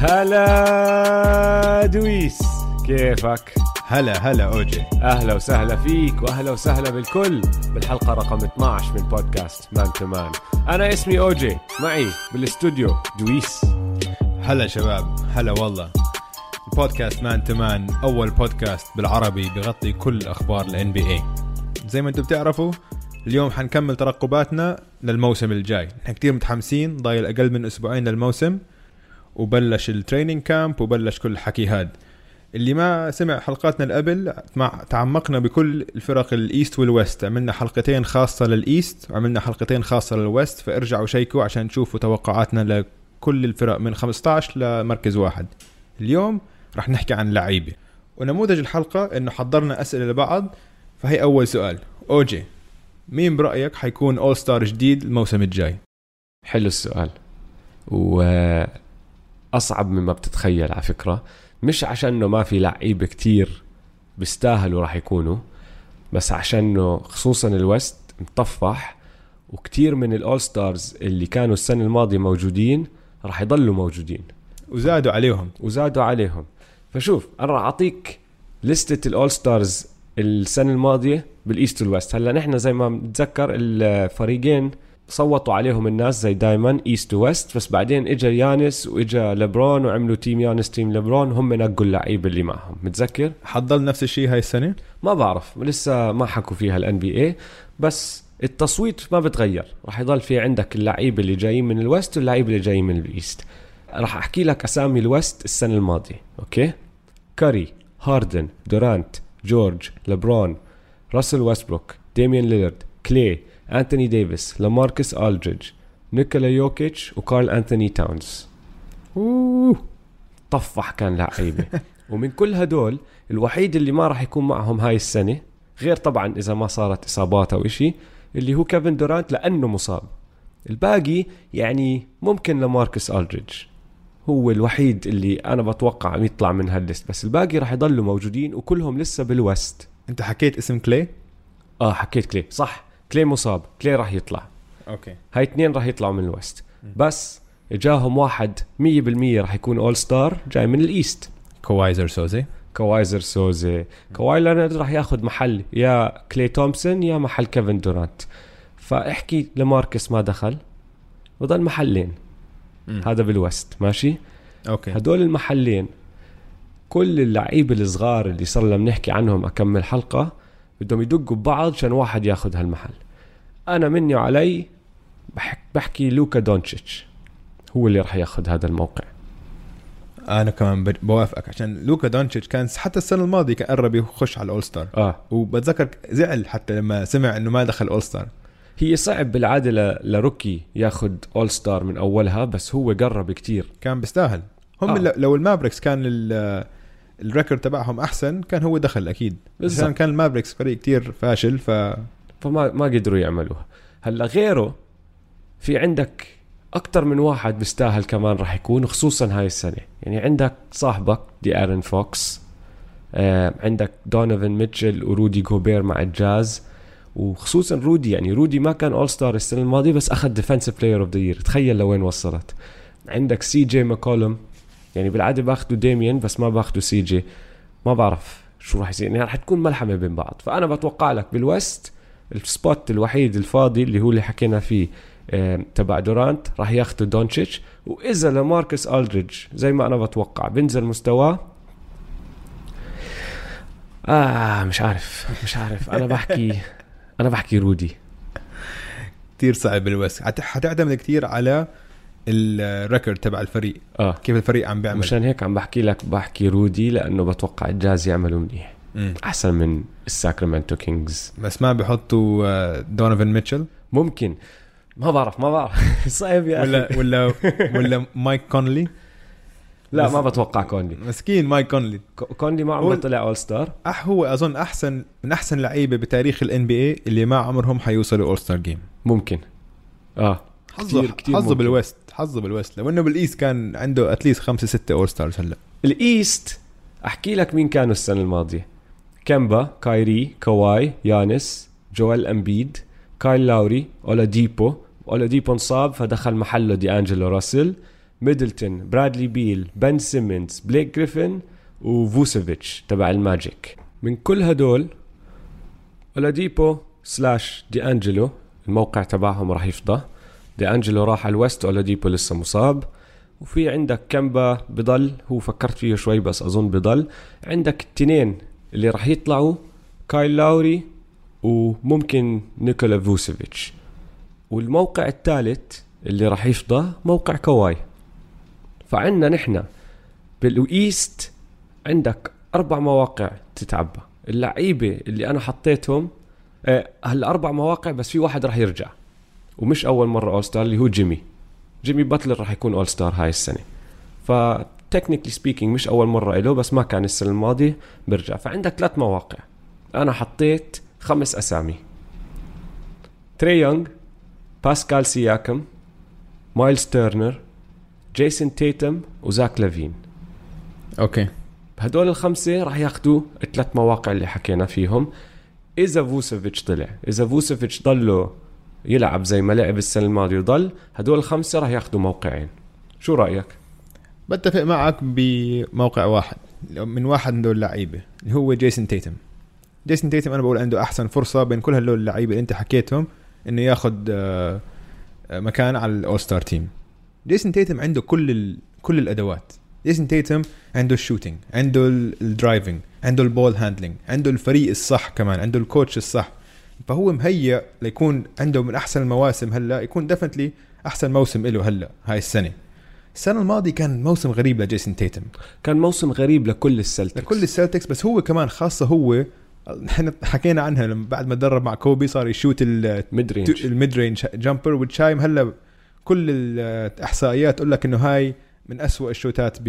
هلا دويس كيفك؟ هلا هلا أوجي. أهلا وسهلا فيك وأهلا وسهلا بالكل بالحلقة رقم 12 من بودكاست مان تو مان. أنا اسمي أوجي معي بالاستوديو دويس. هلا شباب هلا والله. البودكاست مان تو مان أول بودكاست بالعربي بغطي كل أخبار ال NBA زي ما أنتم بتعرفوا اليوم حنكمل ترقباتنا للموسم الجاي. نحن كتير متحمسين ضايل أقل من أسبوعين للموسم. وبلش training camp وبلش كل الحكي هاد. اللي ما سمع حلقاتنا قبل تعمقنا بكل الفرق ال East وال West عملنا حلقتين خاصة لل East وعملنا حلقتين خاصة لل West فارجعوا check وا عشان تشوفوا توقعاتنا لكل الفرق من 15 لمركز واحد. اليوم رح نحكي عن لعيبة. ونموذج الحلقة إنه حضرنا أسئلة لبعض فهي أول سؤال. أوجي مين برأيك حيكون All-Star جديد الموسم الجاي؟ حلو السؤال. واصعب مما بتتخيل على فكرة. مش عشانه ما في لعيبة كتير بيستاهلوا راح يكونوا بس عشانه خصوصا ال West مطفح وكتير من ال All-Stars اللي كانوا السنة الماضية موجودين راح يضلوا موجودين. وزادوا عليهم. وزادوا عليهم. فشوف أنا راح أعطيك لستة ال All-Stars السنة الماضية بال East وال West. هلأ نحن زي ما بنتذكر الفريقين صوتوا عليهم الناس زي دايما East و West بس بعدين اجى يانس واجى لبرون وعملوا team يانس team لبرون هم نقوا اللعيبه اللي معهم. متذكر؟ حتضل نفس الشيء هاي السنة؟ ما بعرف لسه ما حكوا فيها ال NBA بس التصويت ما بتغير. راح يضل في عندك اللعيبه اللي جايين من ال West واللعيبه اللي جايين من ال East. راح أحكي لك أسامي ال West السنة الماضية أوكي؟ كاري هاردن دورانت جورج لبرون راسل ويستبروك ديميان ليلرد كلي انتوني ديفيس لاماركس الدريدج نيكولا يوكيتش وكارل انتوني تاونز اوه طفح كان لعيبة. ومن كل هدول الوحيد اللي ما راح يكون معهم هاي السنة غير طبعا إذا ما صارت إصابات أو إشي اللي هو كيفن دورانت لأنه مصاب. الباقي يعني ممكن لماركس ألدريدج. هو الوحيد اللي أنا بتوقع يطلع من هال list بس الباقي راح يضلوا موجودين وكلهم لسه بال West. أنت حكيت اسم كلي؟ آه حكيت كلي صح. كلي مصاب كلي راح يطلع. أوكي. هاي اثنين راح يطلعوا من ال West بس إجاهم واحد 100% راح يكون All-Star جاي من ال East. كوايزر سوزي. كوايزر سوزي. كواي لينارد راح ياخذ محل يا كلي تومسون يا محل كيفن دورانت. فاحكي لماركس ما دخل. وضل محلين. مم. هذا بال West ماشي؟ أوكي. هدول المحلين كل اللعيبة الصغار اللي صار لنا بنحكي عنهم أكمل حلقة بدهم يدقوا ببعض عشان واحد ياخذ هالمحل. أنا مني وعلي بحك بحكي لوكا دونتشيتش هو اللي راح ياخذ هذا الموقع. أنا كمان بوافقك عشان لوكا دونتشيتش كان حتى السنة الماضية كان قرب يخش على ال All-Star آه. وبتذكر زعل حتى لما سمع إنه ما دخل All-Star هي صعب بالعادة ل- ل rookie ياخذ All-Star من أولها بس هو قرب كتير. كان بيستاهل. هم آه. لو المافريكس كان ال- ال record تبعهم أحسن كان هو دخل أكيد. عشان كان المافريكس فريق كتير فاشل ف فما ما قدروا يعملوها. هلأ غيره في عندك أكثر من واحد بيستاهل كمان راح يكون خصوصا هاي السنة. يعني عندك صاحبك دي آرون فوكس آه عندك دونيفن ميتشل ورودي جوبير مع الجاز وخصوصا رودي. يعني رودي ما كان All-Star السنة الماضية بس أخذ Defensive Player of the Year تخيل لوين وصلت. عندك سي جي ماكولم يعني بالعادة باخذوا ديميان بس ما باخذوا سي جي. ما بعرف شو راح يصير يعني راح تكون ملحمة بين بعض. فأنا بتوقع لك بال West ال spot الوحيد الفاضي اللي هو اللي حكينا فيه آه، تبع دورانت راح ياخذوا دونتشيتش وإذا لماركس ألدريدج زي ما أنا بتوقع بنزل مستواه. آه مش عارف مش عارف. أنا بحكي أنا بحكي رودي. كتير صعب بال West. حت- حتعتمد كتير على ال record تبع الفريق. آه. كيف الفريق عم بيعمل؟ مشان هيك عم بحكي لك بحكي رودي لأنه بتوقع الجاز يعملوا منيح. أحسن من الساكرامنتو كينجز. بس ما بيحطوا آه، دونيفن ميتشل؟ ممكن. ما بعرف ما بعرف. صعب يا ولا ولا ولا مايك كونلي؟ لا ما بتوقع كونلي. مسكين مايك كونلي. كو- كونلي ما عمره طلع All-Star أح هو أظن احسن من أحسن لعيبة بتاريخ ال NBA اللي ما عمرهم حيوصلوا All-Star Game ممكن. آه. حظه كتير- حظه. بال West. حظه بال West. لو إنه بال East كان عنده at least خمسة ستة All-Stars هلا. ال East أحكي لك مين كانوا السنة الماضية. كامبا كايري كواي يانس جويل أمبيد كايل لاوري اولاديبو اولاديبو انصاب فدخل محله دي أنجلو راسل ميدلتون برادلي بيل بن سيمنز بليك جريفن وفوسيفيتش تبع الماجيك. من كل هدول أولاديبو slash دي أنجلو الموقع تبعهم راح يفضى. دي انجلو راح على ال West أولاديبو لسه مصاب. وفي عندك كامبا بضل هو فكرت فيه شوي بس أظن بضل عندك التنين اللي راح يطلعوا كايل لاوري وممكن نيكولا فوسيفيتش. والموقع الثالث اللي راح يفضى موقع كواي. فعندنا نحن بال East عندك أربع مواقع تتعبى. اللعيبة اللي أنا حطيتهم آه، هلا أربع مواقع بس في واحد راح يرجع. ومش أول مرة All-Star اللي هو جيمي جيمي باتلر راح يكون All-Star هاي السنة. ف technically speaking مش أول مرة له بس ما كان السنة الماضية برجع. فعندك ثلاث مواقع. أنا حطيت خمس أسامي. تري يونغ باسكال سياكم مايلز تيرنر جيسون تيتم وزاك لافين okay. هدول الخمسة راح ياخذوا الثلاث مواقع اللي حكينا فيهم. إذا فوسيفيتش طلع إذا فوسيفيتش ضله يلعب زي ما لعب السنة الماضية وضل هدول الخمسة راح ياخذوا موقعين. شو رأيك؟ بتفق معك بموقع واحد من واحد من دول اللعيبة اللي هو جيسون تيتم. جيسون تيتم أنا بقول عنده أحسن فرصة بين كل هدول اللعيبة اللي أنت حكيتهم إنه ياخذ آه، مكان على ال all star team جيسون تيتم عنده كل ال... كل الأدوات. جيسون تيتم عنده ال shooting عنده ال driving عنده ال ball handling عنده الفريق الصح كمان عنده ال coach الصح. فهو مهيأ ليكون عنده من أحسن المواسم هلأ يكون definitely أحسن موسم له هلأ هاي السنة. السنة الماضية كان موسم غريب لجيسون تيتم. كان موسم غريب لكل السلتكس لكل السلتكس بس هو كمان خاصة هو إحنا حكينا عنها لما بعد ما تدرب مع كوبي صار يشوت mid range ال mid range jumper وتشايم هلأ كل الإحصائيات تقول لك إنه هاي من أسوأ الشوتات ب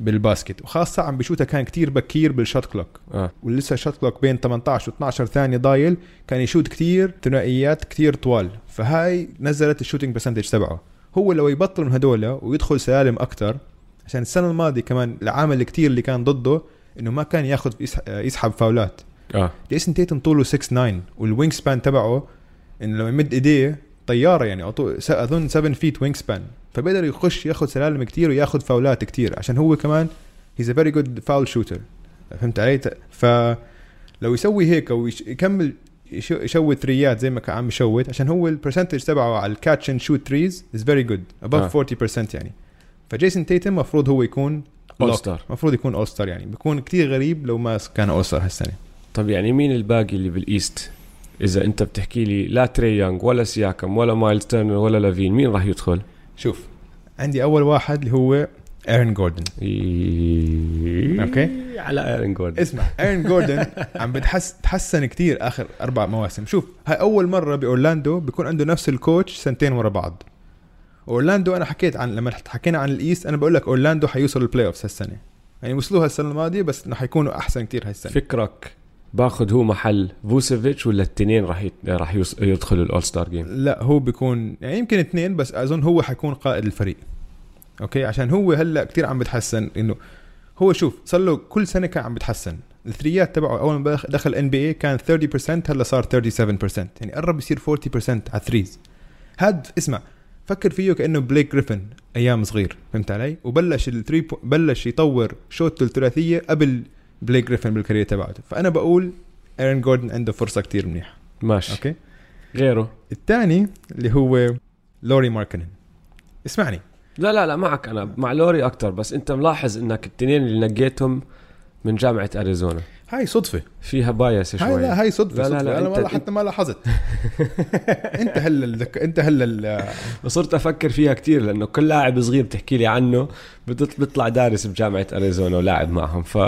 بال basket وخاصة عم بشوتها كان كتير بكير بال shot clock آه. ولسه ال shot clock بين 18 و 12 ثانية ضايل كان يشوت كتير ثنائيات كتير طوال. فهاي نزلت ال shooting percentage تبعه. هو لو يبطل من هدول ويدخل سلالم أكثر عشان السنة الماضية كمان العامل الكتير اللي كان ضده إنه ما كان ياخذ يسحب فاولات. آه. جيسون تيتم طوله 6 9 وال wing span تبعه إنه لما يمد إيديه طيارة يعني أظن 7 feet wing span فبيقدر يخش ياخذ سلالم كتير وياخذ فاولات كتير عشان هو كمان he's a very good foul shooter فهمت علي؟ ف لو يسوي هيك أو يكمل يشوت ثريات زي ما كان عم يشوت عشان هو ال percentage تبعه على ال catch and shoot threes is very good above 40% يعني. فجيسون تيتم المفروض هو يكون اول ستار المفروض يكون اول star يعني. بيكون كتير غريب لو ما كان all star هالسنة. طب يعني مين الباقي اللي بال East إذا أنت بتحكي لي لا تري يونغ ولا سياكم ولا مايلز تيرنر ولا لافين مين راح يدخل؟ شوف عندي أول واحد اللي هو آرون جوردن. okay؟ على آرون جوردن. اسمع آرون جوردن عم بتحس تحسن كتير آخر أربع مواسم. شوف هاي أول مرة بأورلاندو بيكون عنده نفس ال coach سنتين ورا بعض. أورلاندو أنا حكيت عن لما حكينا عن ال East أنا بقول لك أورلاندو حيوصل ال playoffs هالسنة. يعني وصلوها السنة الماضية بس انه حيكونوا أحسن كتير هالسنة. فكرك باخذ هو محل فوسيفيتش ولا التنين راح. راح. يدخلوا ال all star game؟ لا هو بيكون يعني يمكن اثنين بس أظن هو حيكون قائد الفريق. okay؟ عشان هو هلأ كتير عم بتحسن انه هو شوف صار له كل سنة كان عم بتحسن. الثريات تبعه أول ما دخل NBA كان 30% هلأ صار 37% يعني قرب يصير 40% على ال threes. هاد اسمع فكر فيه كأنه بليك جريفن أيام صغير فهمت علي؟ وبلش ال three بلش يطور شوت الثلاثية قبل بليك جريفن بال career تبعته. فأنا بقول آرون جوردن عنده فرصة كتير منيحة. ماشي. okay؟ غيره. الثاني اللي هو لوري ماركنن. اسمعني. لا لا لا معك. أنا مع لوري أكتر بس أنت ملاحظ إنك التنين اللي نقيتهم من جامعة أريزونا. هاي صدفة. فيها bias شوي هاي لا هاي صدفة لا لا صدفة. لا، أنا والله حتى ما لاحظت. أنت هلا الذك... أنت هلا ال- صرت أفكر فيها كتير لأنه كل لاعب صغير بتحكي لي عنه بيطلع دارس بجامعة أريزونا ولاعب معهم ف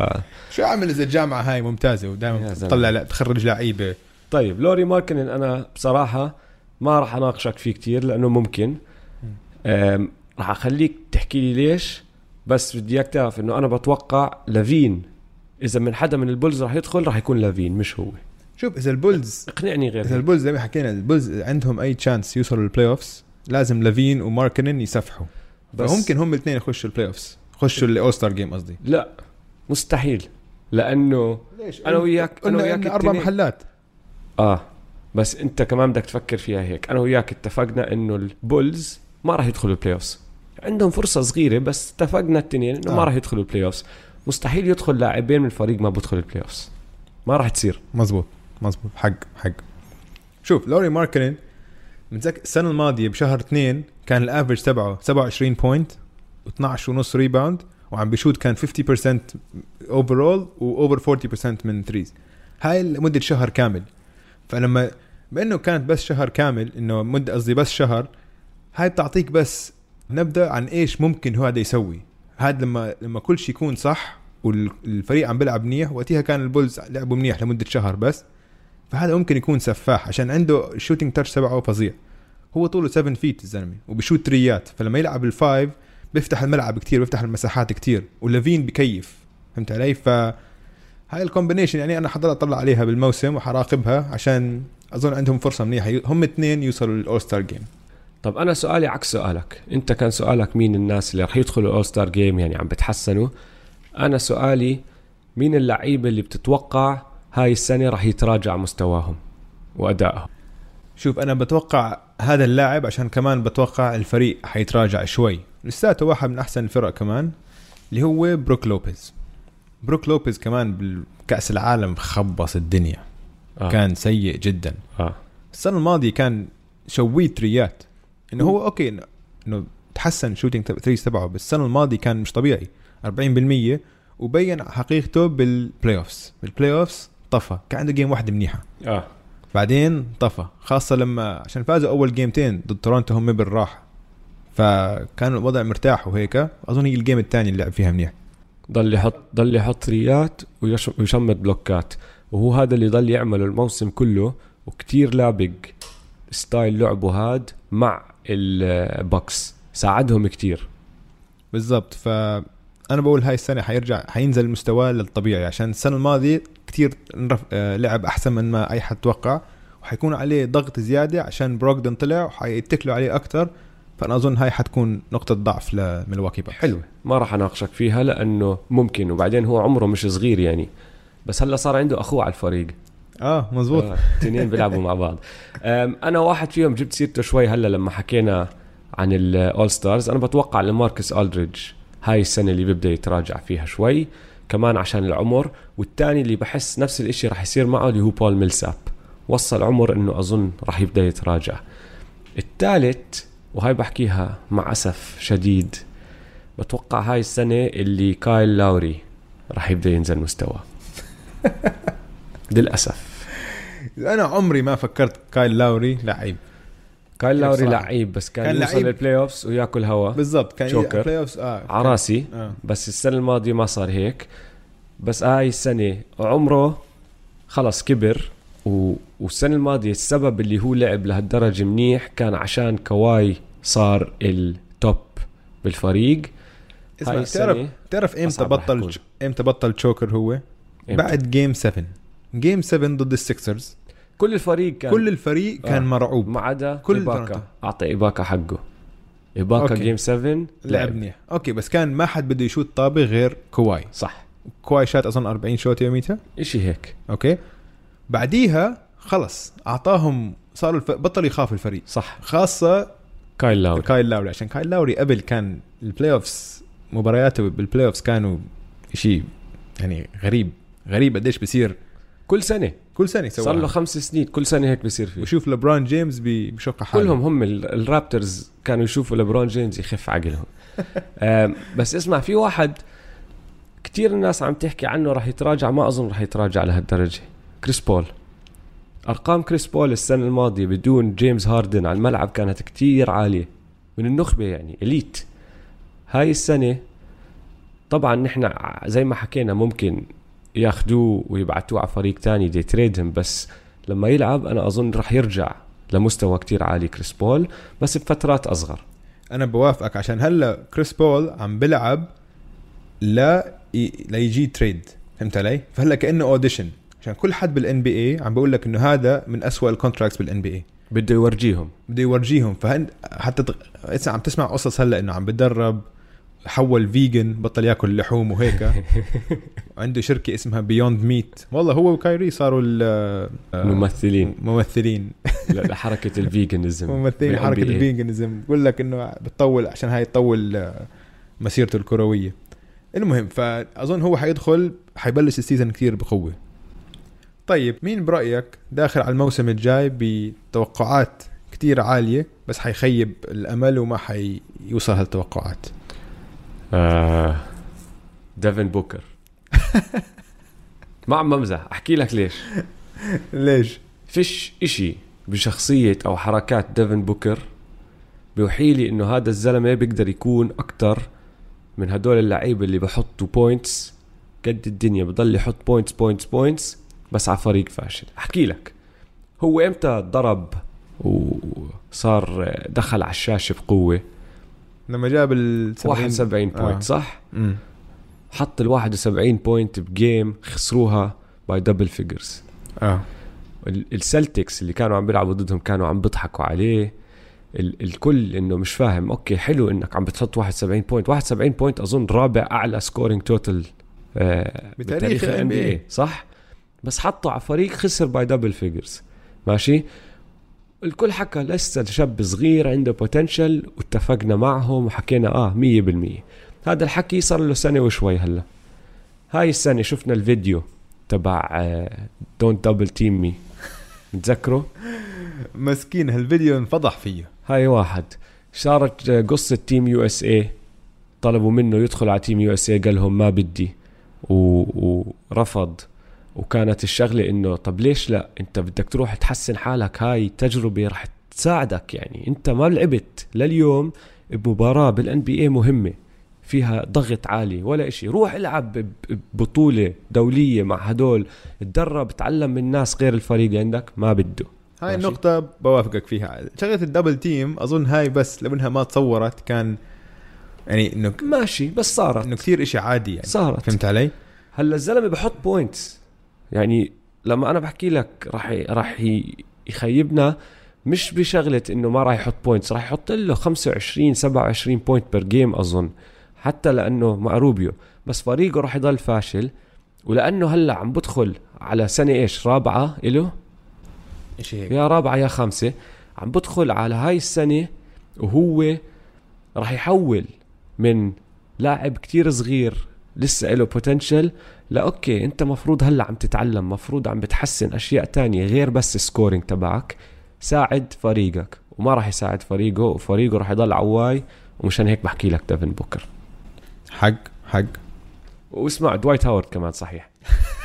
شو عامل إذا الجامعة هاي ممتازة ودائما. تطلع لا تخرج لعيبة؟ طيب لوري ماركنن أنا بصراحة ما راح أناقشك فيه كتير لأنه ممكن. راح أخليك تحكي لي ليش بس بدي إياك تعرف إنه أنا بتوقع لافين إذا من حدا من البولز راح يدخل راح يكون لافين مش هو. شوف إذا البولز اقنعني غير إذا. البولز زي ما حكينا البولز عندهم a chance يوصلوا لل playoffs لازم لافين وماركنن يسفحوا. بس فممكن هم الاثنين يخشوا ال playoffs يخشوا ال all star game قصدي. لا مستحيل. لأنه ليش؟ أنا وياك- قلنا وياك إن أربع. محلات. آه بس أنت كمان بدك تفكر فيها هيك. أنا وياك اتفقنا إنه البولز ما راح يدخلوا ال playoffs عندهم فرصة صغيرة بس اتفقنا التنين إنه آه. ما راح يدخلوا ال playoffs مستحيل يدخل لاعبين من الفريق ما بدخل ال playoffs ما راح تصير. مزبوط مزبوط. حق حق. شوف لوري ماركنن متذكر السنة الماضية بشهر اثنين كان ال average تبعه 27 point و12 ونص rebound وعم بيشوت كان 50% overall و over 40% من threes هاي لمدة شهر كامل. فلما بأنه كانت بس شهر كامل إنه مده قصدي بس شهر هاي بتعطيك بس نبدأ عن إيش ممكن هو هذا يسوي. هذا لما لما كل شيء يكون صح والفريق عم بيلعب منيح وقتها كان البولز لعبوا منيح لمدة شهر بس. فهذا ممكن يكون سفاح عشان عنده ال shooting touch تبعه فظيع. هو طوله 7 feet الزلمة وبشوت تريات فلما يلعب ال five بيفتح الملعب كتير بيفتح المساحات كتير ولافين بكيف فهمت علي؟ ف هاي ال combination يعني أنا حضرت أطلع عليها بالموسم وحراقبها عشان أظن عندهم فرصة منيحة. هم اثنين يوصلوا لل all star game طب أنا سؤالي عكس سؤالك. أنت كان سؤالك مين الناس اللي رح يدخلوا ال all star game يعني عم بتحسنوا؟ أنا سؤالي مين اللعيبة اللي بتتوقع هاي السنة رح يتراجع مستواهم وأدائهم؟ شوف أنا بتوقع هذا اللاعب عشان كمان بتوقع الفريق حيتراجع شوي. لساته واحد من أحسن الفرق كمان اللي هو بروك لوبيز. بروك لوبيز كمان بالكأس العالم خبص الدنيا. آه. كان سيء جدا. آه. السنة الماضية كان شوية تريات إنه هو okay إنه- إنه تحسن shooting threes تبعه بس السنة الماضية كان مش طبيعي. 40% وبين حقيقته بال playoffs بال playoffs طفى. كان عنده game واحدة منيحة. آه. بعدين طفى. خاصة لما عشان فازوا أول جيمتين ضد تورونتو هم بالراحة فكان الوضع مرتاح وهيك. أظن هي ال game الثاني اللي لعب فيها منيح. ضل يحط ضل يحط ثريات ويش- ويشمت بلوكات. وهو هذا اللي ضل يعمله الموسم كله. وكتير لابق style لعبه هاد مع البوكس. ساعدهم كتير. بالضبط. فأنا بقول هاي السنة حيرجع حينزل مستواه للطبيعي. عشان السنة الماضية كتير انرف... آه، لعب أحسن من ما أي حد توقع. وحيكون عليه ضغط زيادة عشان بروغدن طلع وحيتكلوا عليه أكتر. فأنا أظن هاي حتكون نقطة ضعف لملواكي بوكس حلوة ما راح أناقشك فيها لأنه ممكن وبعدين هو عمره مش صغير يعني. بس هلا صار عنده أخوه على الفريق. آه مزبوط آه، الاثنين بيلعبوا مع بعض. أنا واحد فيهم جبت سيرته شوي هلا لما حكينا عن ال All Stars أنا بتوقع لاماركوس ألدريدج هاي السنة اللي بيبدأ يتراجع فيها شوي كمان عشان العمر. والتاني اللي بحس نفس الإشي رح يصير معه اللي هو بول ميلساب وصل عمر إنه أظن رح يبدأ يتراجع. الثالث وهاي بحكيها مع أسف شديد بتوقع هاي السنة اللي كايل لاوري رح يبدأ ينزل مستواه للأسف. أنا عمري ما فكرت كايل لاوري لعيب كايل لاوري؟ لعيب بس كان, كان يوصل. لل playoffs وياكل هوا بالضبط كان choker. playoffs آه عراسي آه. بس السنة الماضية ما صار هيك بس هاي السنة عمره خلص كبر و... والسنة الماضية السبب اللي هو لعب لهالدرجة منيح كان عشان كواي صار ال top بالفريق اسمع هاي تعرف السنة تعرف إمتى بطل. إمتى بطل choker هو؟ إمتى؟ بعد game 7 game 7 ضد السكسرز كل الفريق كان. كل الفريق كان آه. مرعوب. ما عدا كل تورنتو. اعطى ايباكا حقه. okay. game 7 لعب لعب. منيح okay بس كان ما حد بده يشوت طابة غير كواي. صح. كواي شات أظن 40 shot يوميتها إشي هيك. okay. بعديها خلص أعطاهم صاروا الف... بطل يخاف الفريق. صح. خاصة كايل لاوري. كايل لاوري. عشان كايل لاوري قبل كان ال playoffs مبارياته بال playoffs كانوا شيء يعني غريب. غريب قديش بصير كل سنة. كل سنة يسوي صار له خمس سنين. كل سنة هيك بصير فيه. وشوف لبران جيمس بي- بشق حاله. كلهم هم ال- الرابترز كانوا يشوفوا لبرون جيمس يخف عقلهم. بس اسمع في واحد كتير الناس عم تحكي عنه راح يتراجع ما أظن راح يتراجع لهالدرجة. كريس بول. أرقام كريس بول السنة الماضية بدون جيمس هاردن على الملعب كانت كتير عالية. من النخبة يعني elite. هاي السنة طبعا نحن زي ما حكينا ممكن ياخدوه ويبعتوه على فريق تاني يتريدهم بس لما يلعب أنا أظن راح يرجع لمستوى كتير عالي كريس بول بس بفترات أصغر. أنا بوافقك عشان هلأ كريس بول عم بلعب لا ي... ليجي trade فهمت علي؟ فهلأ كأنه audition عشان كل حد بال NBA عم بقول لك إنه هذا من أسوأ ال contracts بال NBA بده يورجيهم. بده يورجيهم فهن حتى تغ... عم تسمع قصص هلأ إنه عم بتدرب حول vegan بطل ياكل لحوم وهيك. عنده شركة اسمها Beyond Meat والله هو وكايري صاروا ممثلين. الممثلين لحركه ال veganism ممثلين حركة ال veganism بقول لك إنه بتطول عشان هاي تطول آه، مسيرته الكروية. المهم فأظن هو حيدخل حيبلش ال season كثير بقوة. طيب مين برأيك داخل على الموسم الجاي بتوقعات كتير عالية بس حيخيب الأمل وما حيوصل هالتوقعات؟ آه ديفن بوكر. ما عم بمزح أحكي لك ليش. ليش؟ فيش إشي بشخصية أو حركات ديفن بوكر بيوحي لي إنه هذا الزلمة بيقدر يكون أكتر من هدول اللعيبة اللي بحطوا points قد الدنيا بضل يحط points points points بس على فريق فاشل. أحكي لك. هو إمتى ضرب وصار دخل على الشاشة بقوة؟ لما جاب ال 71 point آه. صح؟ مم. حط ال 71 point ب game خسروها by double figures آه. السلتكس اللي كانوا عم بيلعبوا ضدهم كانوا عم بيضحكوا عليه. ال الكل إنه مش فاهم okay حلو إنك عم بتحط 71 point 71 point أظن رابع أعلى scoring total آه بتاريخ ال NBA صح؟ بس حطوا على فريق خسر by double figures ماشي؟ الكل حكى لسه شاب صغير عنده potential واتفقنا معهم وحكينا آه 100% هذا الحكي صار له سنة وشوي هلأ. هاي السنة شفنا الفيديو تبع don't double team me متذكره؟ مسكين هالفيديو انفضح فيه. هاي واحد. صارت آه، قصة Team USA طلبوا منه يدخل على Team USA قال لهم ما بدي. ورفض وكانت الشغلة إنه طب ليش لا؟ أنت بدك تروح تحسن حالك. هاي تجربة رح تساعدك يعني. أنت ما لعبت لليوم بمباراة بال NBA مهمة فيها ضغط عالي ولا إشي. روح العب ببطولة دولية مع هدول. تدرب تعلم من ناس غير الفريق اللي عندك. ما بده. هاي ماشي. النقطة بوافقك فيها. شغلة الدبل تيم أظن هاي بس لو إنها ما تصورت كان يعني إنه ماشي بس صارت. إنه كثير إشي عادي يعني. صارت. فهمت علي؟ هلأ الزلمة بحط points يعني لما أنا بحكي لك راح راح يخيبنا مش بشغلة إنه ما راح يحط points راح يحط له 25 27 point per game أظن حتى لأنه مع روبيو بس فريقه راح يضل فاشل ولأنه هلأ عم بدخل على سنة إيش رابعة له شيء هيك. يا رابعة يا خامسة. عم بدخل على هاي السنة وهو راح يحول من لاعب كتير صغير لسه له potential لا okay أنت مفروض هلأ عم تتعلم مفروض عم بتحسن أشياء تانية غير بس ال scoring تبعك. ساعد فريقك وما راح يساعد فريقه وفريقه راح يضل عواي ومشان هيك بحكي لك ديفن بوكر. حق حق. واسمع دوايت هاورد كمان صحيح.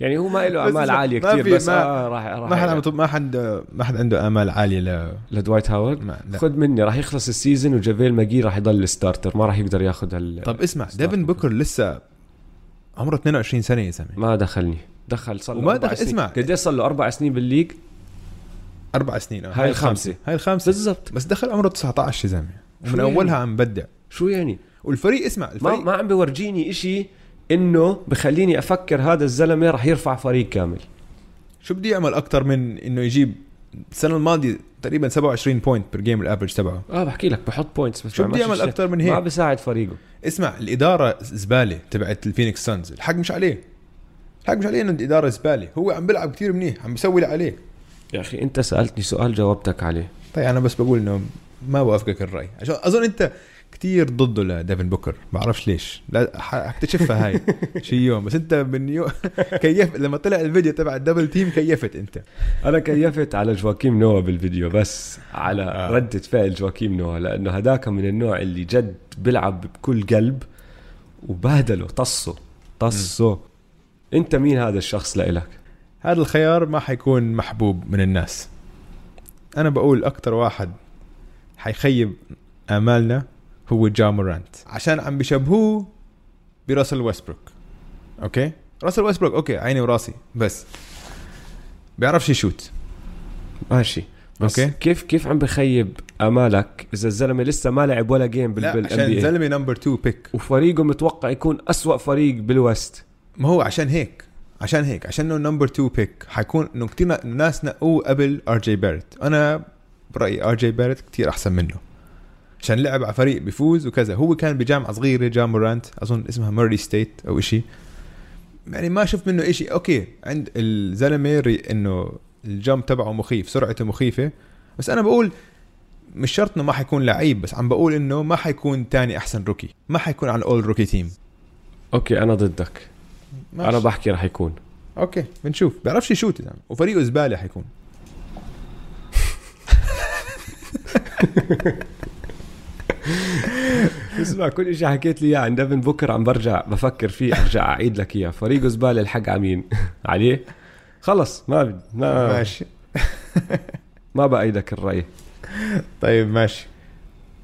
يعني هو ما له امال عالية كثير بس ما آه راح راح ما حد ما حد ما حد عنده آمال عالية ل لدوايت هاورد؟ خذ مني راح يخلص ال season وجافيل ماكجي راح يضل ال starter ما راح يقدر ياخذ هال طب اسمع ديفن بوكر لسه عمره 22 سنة يا زلمه ما دخلني. دخل صار له وما دخل اسمع. قد صار له؟ أربع سنين بال league؟ أربع سنين هاي الخامسة. هاي الخامسة. بالضبط. بس دخل عمره 19 يا زلمه ومن يعني؟ أولها عم بدع. شو يعني؟ والفريق اسمع الفريق ما, ما عم بورجيني إشي إنه بخليني أفكر هذا الزلمة راح يرفع فريق كامل. شو بدي يعمل أكثر من إنه يجيب السنة الماضية تقريبا 27 point per game ال average تبعه؟ آه بحكي لك بحط points بس شو بدي يعمل أكثر من هيك؟ ما بساعد فريقه. اسمع الإدارة زبالة تبعت الفينيكس سانز. الحق مش عليه. الحق مش عليه إنه الإدارة زبالة. هو عم بيلعب كثير منيح عم بيسوي اللي عليه. يا أخي أنت سألتني سؤال جاوبتك عليه. طيب أنا بس بقول إنه ما بوافقك الرأي. عشان أظن أنت كتير ضده لديفن بوكر. بعرفش ليش. لا حكتشفها هاي. شي يوم. بس انت من يوم كيف لما طلع الفيديو تبع ال double team كيفت انت. أنا كيفت على جواكيم نوا بالفيديو بس على آه. ردة فعل جواكيم نوا لأنه هداك من النوع اللي جد بيلعب بكل قلب وبهدله طصه طصه. أنت مين هذا الشخص لإلك؟ هذا الخيار ما حيكون محبوب من الناس. أنا بقول أكتر واحد حيخيب أمالنا هو جا مورانت. عشان عم بيشبهوه براسل ويستبروك. okay؟ راسل ويستبروك okay عيني وراسي بس. بيعرفش يشوت. ماشي. بس okay. كيف كيف عم بخيب أمالك إذا الزلمة لسه ما لعب ولا game بال لا عشان الزلمه number 2 pick وفريقه متوقع يكون أسوأ فريق بال West. ما هو عشان هيك عشان هيك عشان إنه number 2 pick حيكون إنه كثير ناس نقوه قبل ار جي باريت أنا برأيي ار جي باريت كثير أحسن منه. عشان لعب على فريق بيفوز وكذا. هو كان بجامعة صغيرة جامورانت أظن اسمها ميري ستيت أو إشي. يعني ما شفت منه إشي. okay عند الزلمة إنه ال jump تبعه مخيف سرعته مخيفة. بس أنا بقول مش شرط إنه ما حيكون لعيب بس عم بقول إنه ما حيكون تاني أحسن rookie ما حيكون على الأول rookie team okay أنا ضدك. ماشي. أنا بحكي رح يكون. okay بنشوف. بيعرفش يشوت يعني. وفريقه زبالة حيكون. اسمع كل شيء حكيت لي إياه عن ديفن بوكر عم برجع بفكر فيه أرجع أعيد لك إياه. فريقه زبالة الحق على مين عليه خلص ما بد- ما ماشي. ما بأيدك الرأي. طيب ماشي.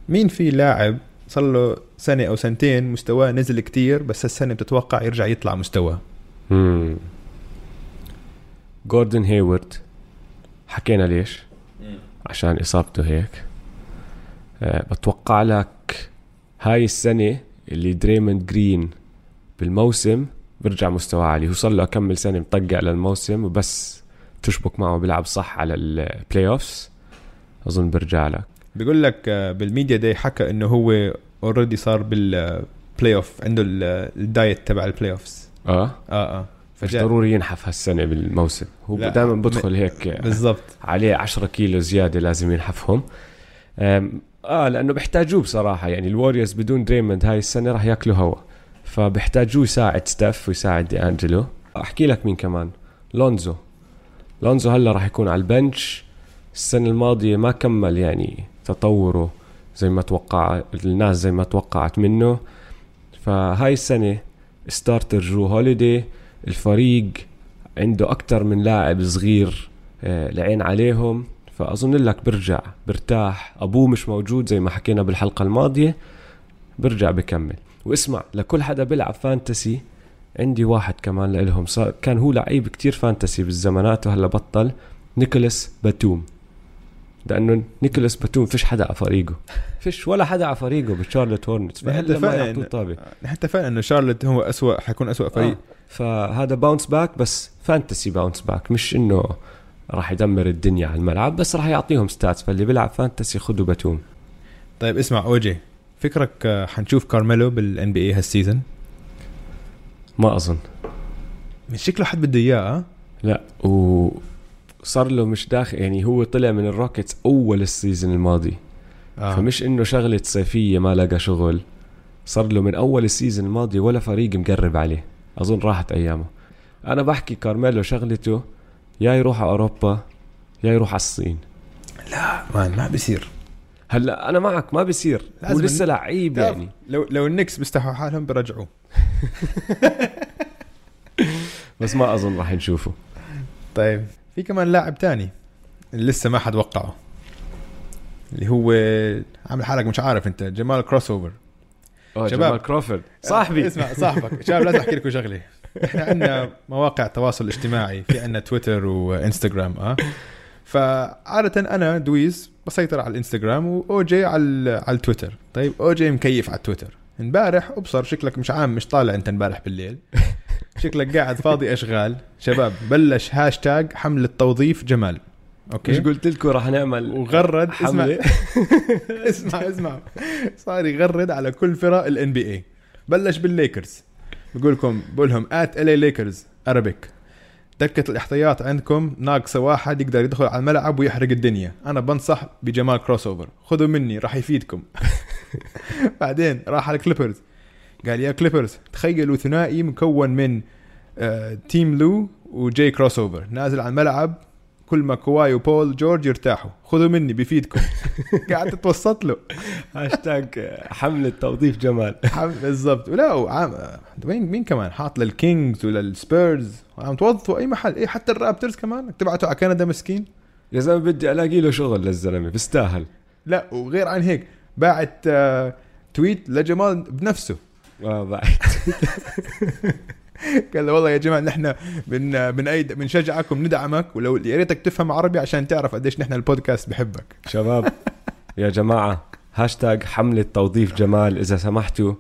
مين في لاعب صار له سنة أو سنتين مستواه نزل كتير بس هالسنة بتتوقع يرجع يطلع مستواه. جوردن هيورد حكينا ليش؟ عشان إصابته هيك. بتوقع لك هاي السنة اللي دريموند جرين بالموسم برجع مستواه عالي. هو صار له اكمل سنة مطقع للموسم وبس تشبك معه بيلعب صح على ال playoffs أظن برجع لك. بيقول لك آه، بال media day حكى إنه هو already صار بال playoff عنده ال- الدايت تبع البلاي اوفز آه؟ آه آه. مش ضروري ينحف هالسنة بالموسم. هو دائما بدخل هيك بالضبط. عليه 10 كيلو زيادة لازم ينحفهم. آه لأنه بيحتاجوه بصراحة. يعني الوريوز بدون دريموند هاي السنة راح ياكلوا هوا. فبيحتاجوه يساعد ستيف ويساعد دي انجلو أحكي لك مين كمان. لونزو لونزو هلا راح يكون على ال bench السنة الماضية ما كمل يعني تطوره زي ما توقع الناس زي ما توقعت منه. فهاي السنة starter جرو هوليدي الفريق عنده أكتر من لاعب صغير آه، العين عليهم. فأظن لك برجع برتاح. أبوه مش موجود زي ما حكينا بالحلقة الماضية. برجع بكمل. واسمع لكل حدا بيلعب fantasy عندي واحد كمان لإلهم. صار كان هو لعيب كتير fantasy بالزمانات وهلا بطل. نيكولاس باتوم. لأنه نيكولاس باتوم فيش حدا على فريقه. فيش ولا حدا على فريقه بشارلوت هورنتس نحن اتفقنا إن- طابة. نحن اتفقنا إنه شارلوت هو اسوء حيكون اسوء فريق. آه. فهذا bounce back بس fantasy bounce back مش إنه راح يدمر الدنيا على الملعب بس راح يعطيهم stats فاللي بيلعب fantasy خدوا باتوم طيب اسمع أو جي فكرك آه، حنشوف كارميلو بال NBA هال season ما أظن. مش شكله حد بده إياه آه؟ لا و صار له مش داخل يعني هو طلع من الروكيتس أول ال season الماضي. آه. فمش إنه شغلة صيفية ما لقى شغل. صار له من أول ال season الماضي ولا فريق مقرب عليه. أظن راحت أيامه. أنا بحكي كارميلو شغلته يا يروح على أوروبا يا يروح على الصين. لا man ما بصير هلأ أنا معك ما بصير هو لازم لسه لعيب يعني. لو لو النيكس بيستحوا حالهم برجعوه بس ما أظن راح نشوفه. طيب في كمان لاعب تاني لسه ما حد وقعه. اللي هو عامل حالك مش عارف أنت جمال crossover شباب. جمال كروفورد. صاحبي. اسمع صاحبك. شباب لازم احكي لكم شغلة. إحنا عندنا مواقع تواصل اجتماعي في عندنا تويتر وانستغرام آه. فعادة أنا دويس بسيطر على الإنستغرام وأوجي على على التويتر. طيب أوجي مكيف على التويتر. امبارح أبصر شكلك مش عام مش طالع أنت امبارح بالليل. شكلك قاعد فاضي أشغال. شباب بلش هاشتاج حملة توظيف جمال. أوكي؟ مش قلت لكم راح نعمل وغرد اسمع. حملة؟ اسمع اسمع. صار يغرد على كل فرق ال NBA بلش بالليكرز. بقول لكم بقول لهم at ليكرز Arabic دكة الاحتياط عندكم ناقصة واحد يقدر يدخل على الملعب ويحرق الدنيا. أنا بنصح بجمال crossover خذوا مني راح يفيدكم. بعدين راح على الكليبرز قال يا كليبرز تخيلوا ثنائي مكون من تيم لو و Jay crossover نازل على الملعب كل ما كواي وبول جورج يرتاحوا. خذوا مني بيفيدكم قاعد تتوسط له. هاشتاج حملة توظيف جمال. بالضبط. ولا وعام وين مين كمان؟ حاط للكينجز وللسبيرز. عم توظفوا أي محل. اي حتى الرابترز كمان. تبعتوا على كندا مسكين. يا زلمة بدي ألاقي له شغل للزلمة. بيستاهل. لا وغير عن هيك باعت آه tweet لجمال بنفسه. آه بعد قال له والله يا جماعة نحن بن بنأيد بنشجعكم ندعمك ولو يا ريتك تفهم عربي عشان تعرف قديش نحن البودكاست بحبك. شباب يا جماعة هاشتاج حملة توظيف جمال إذا سمحتوا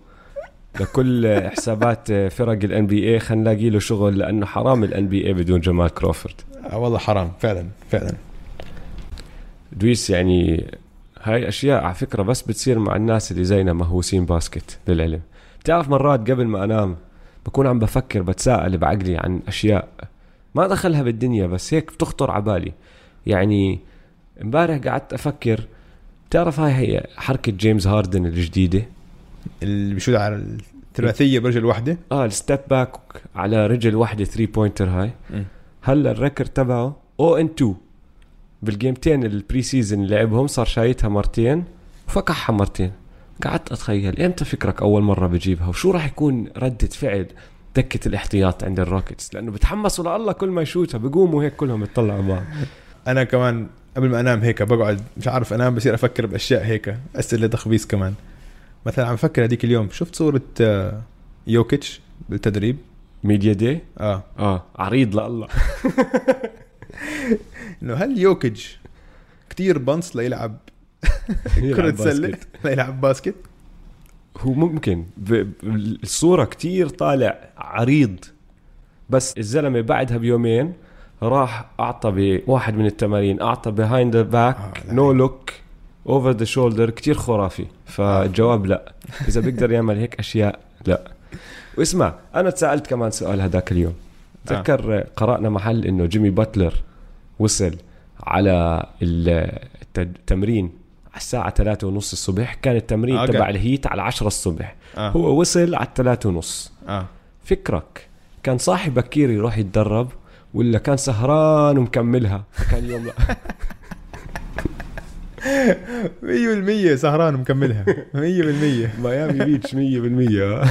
لكل حسابات فرق ال NBA خلينا نلاقي له شغل لأنه حرام ال NBA بدون جمال كروفورد. آه والله حرام فعلا فعلا. دويس يعني هاي أشياء على فكرة بس بتصير مع الناس اللي زينا مهووسين basket للعلم. بتعرف مرات قبل ما أنام بكون عم بفكر بتساءل بعقلي عن أشياء ما دخلها بالدنيا بس هيك بتخطر على بالي. يعني امبارح قعدت أفكر بتعرف هاي هي حركة جيمس هاردن الجديدة؟ اللي بيشوت على الثلاثيه برجل واحدة آه ال step back على رجل واحدة 3 pointer هاي. هلا ال record تبعه 0 and 2 بالجيمتين ال preseason اللي لعبهم صار شايتها مرتين وفكحها مرتين. قعدت أتخيل إمتى فكرك أول مرة بجيبها؟ وشو راح يكون ردة فعل دكة الاحتياط عند الروكيتس؟ لأنه بتحمسوا لله كل ما يشوتها بيقوموا هيك كلهم يطلعوا بعض. أنا كمان قبل ما أنام هيك بقعد مش عارف أنام بصير أفكر بأشياء هيك أسئلة تخبيص كمان. مثلا عم أفكر هذيك اليوم شفت صورة آه، يوكيتش بالتدريب؟ media day آه. آه عريض لله. إنه هل يوكيتش كتير بنص ليلعب كرة سلة ليلعب basket. هو ممكن. الصورة كتير طالع عريض. بس الزلمة بعدها بيومين راح أعطى بواحد من التمارين أعطى behind the back آه، no look over the shoulder كتير خرافي. فالجواب لا. إذا بيقدر يعمل هيك أشياء لا. واسمع أنا تسألت كمان سؤال هذاك اليوم. تذكر قرأنا محل إنه جيمي باتلر وصل على ال- الت- التمرين على الساعة ثلاثة ونص الصبح. كان التمرين آه، تبع. الهيت على عشرة الصبح. آه. هو وصل على الثلاثة ونص. آه. فكرك كان صاحي بكير يروح يتدرب ولا كان سهران ومكملها؟ فكان يوم لا. 100% سهران مكملها 100% ميامي بيتش 100%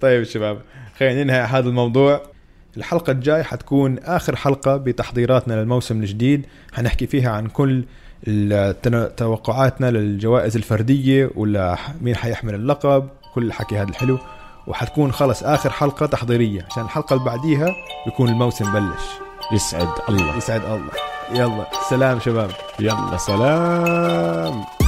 طيب شباب خلينا ننهي هذا الموضوع. الحلقة الجاي حتكون آخر حلقة بتحضيراتنا للموسم الجديد. حنحكي فيها عن كل توقعاتنا للجوائز الفردية ولا مين حيحمل اللقب كل الحكي هذا الحلو. وحتكون خلص آخر حلقة تحضيرية عشان الحلقة اللي بعديها يكون الموسم بلش. يسعد الله. يسعد الله. يلا سلام شباب. يلا سلام.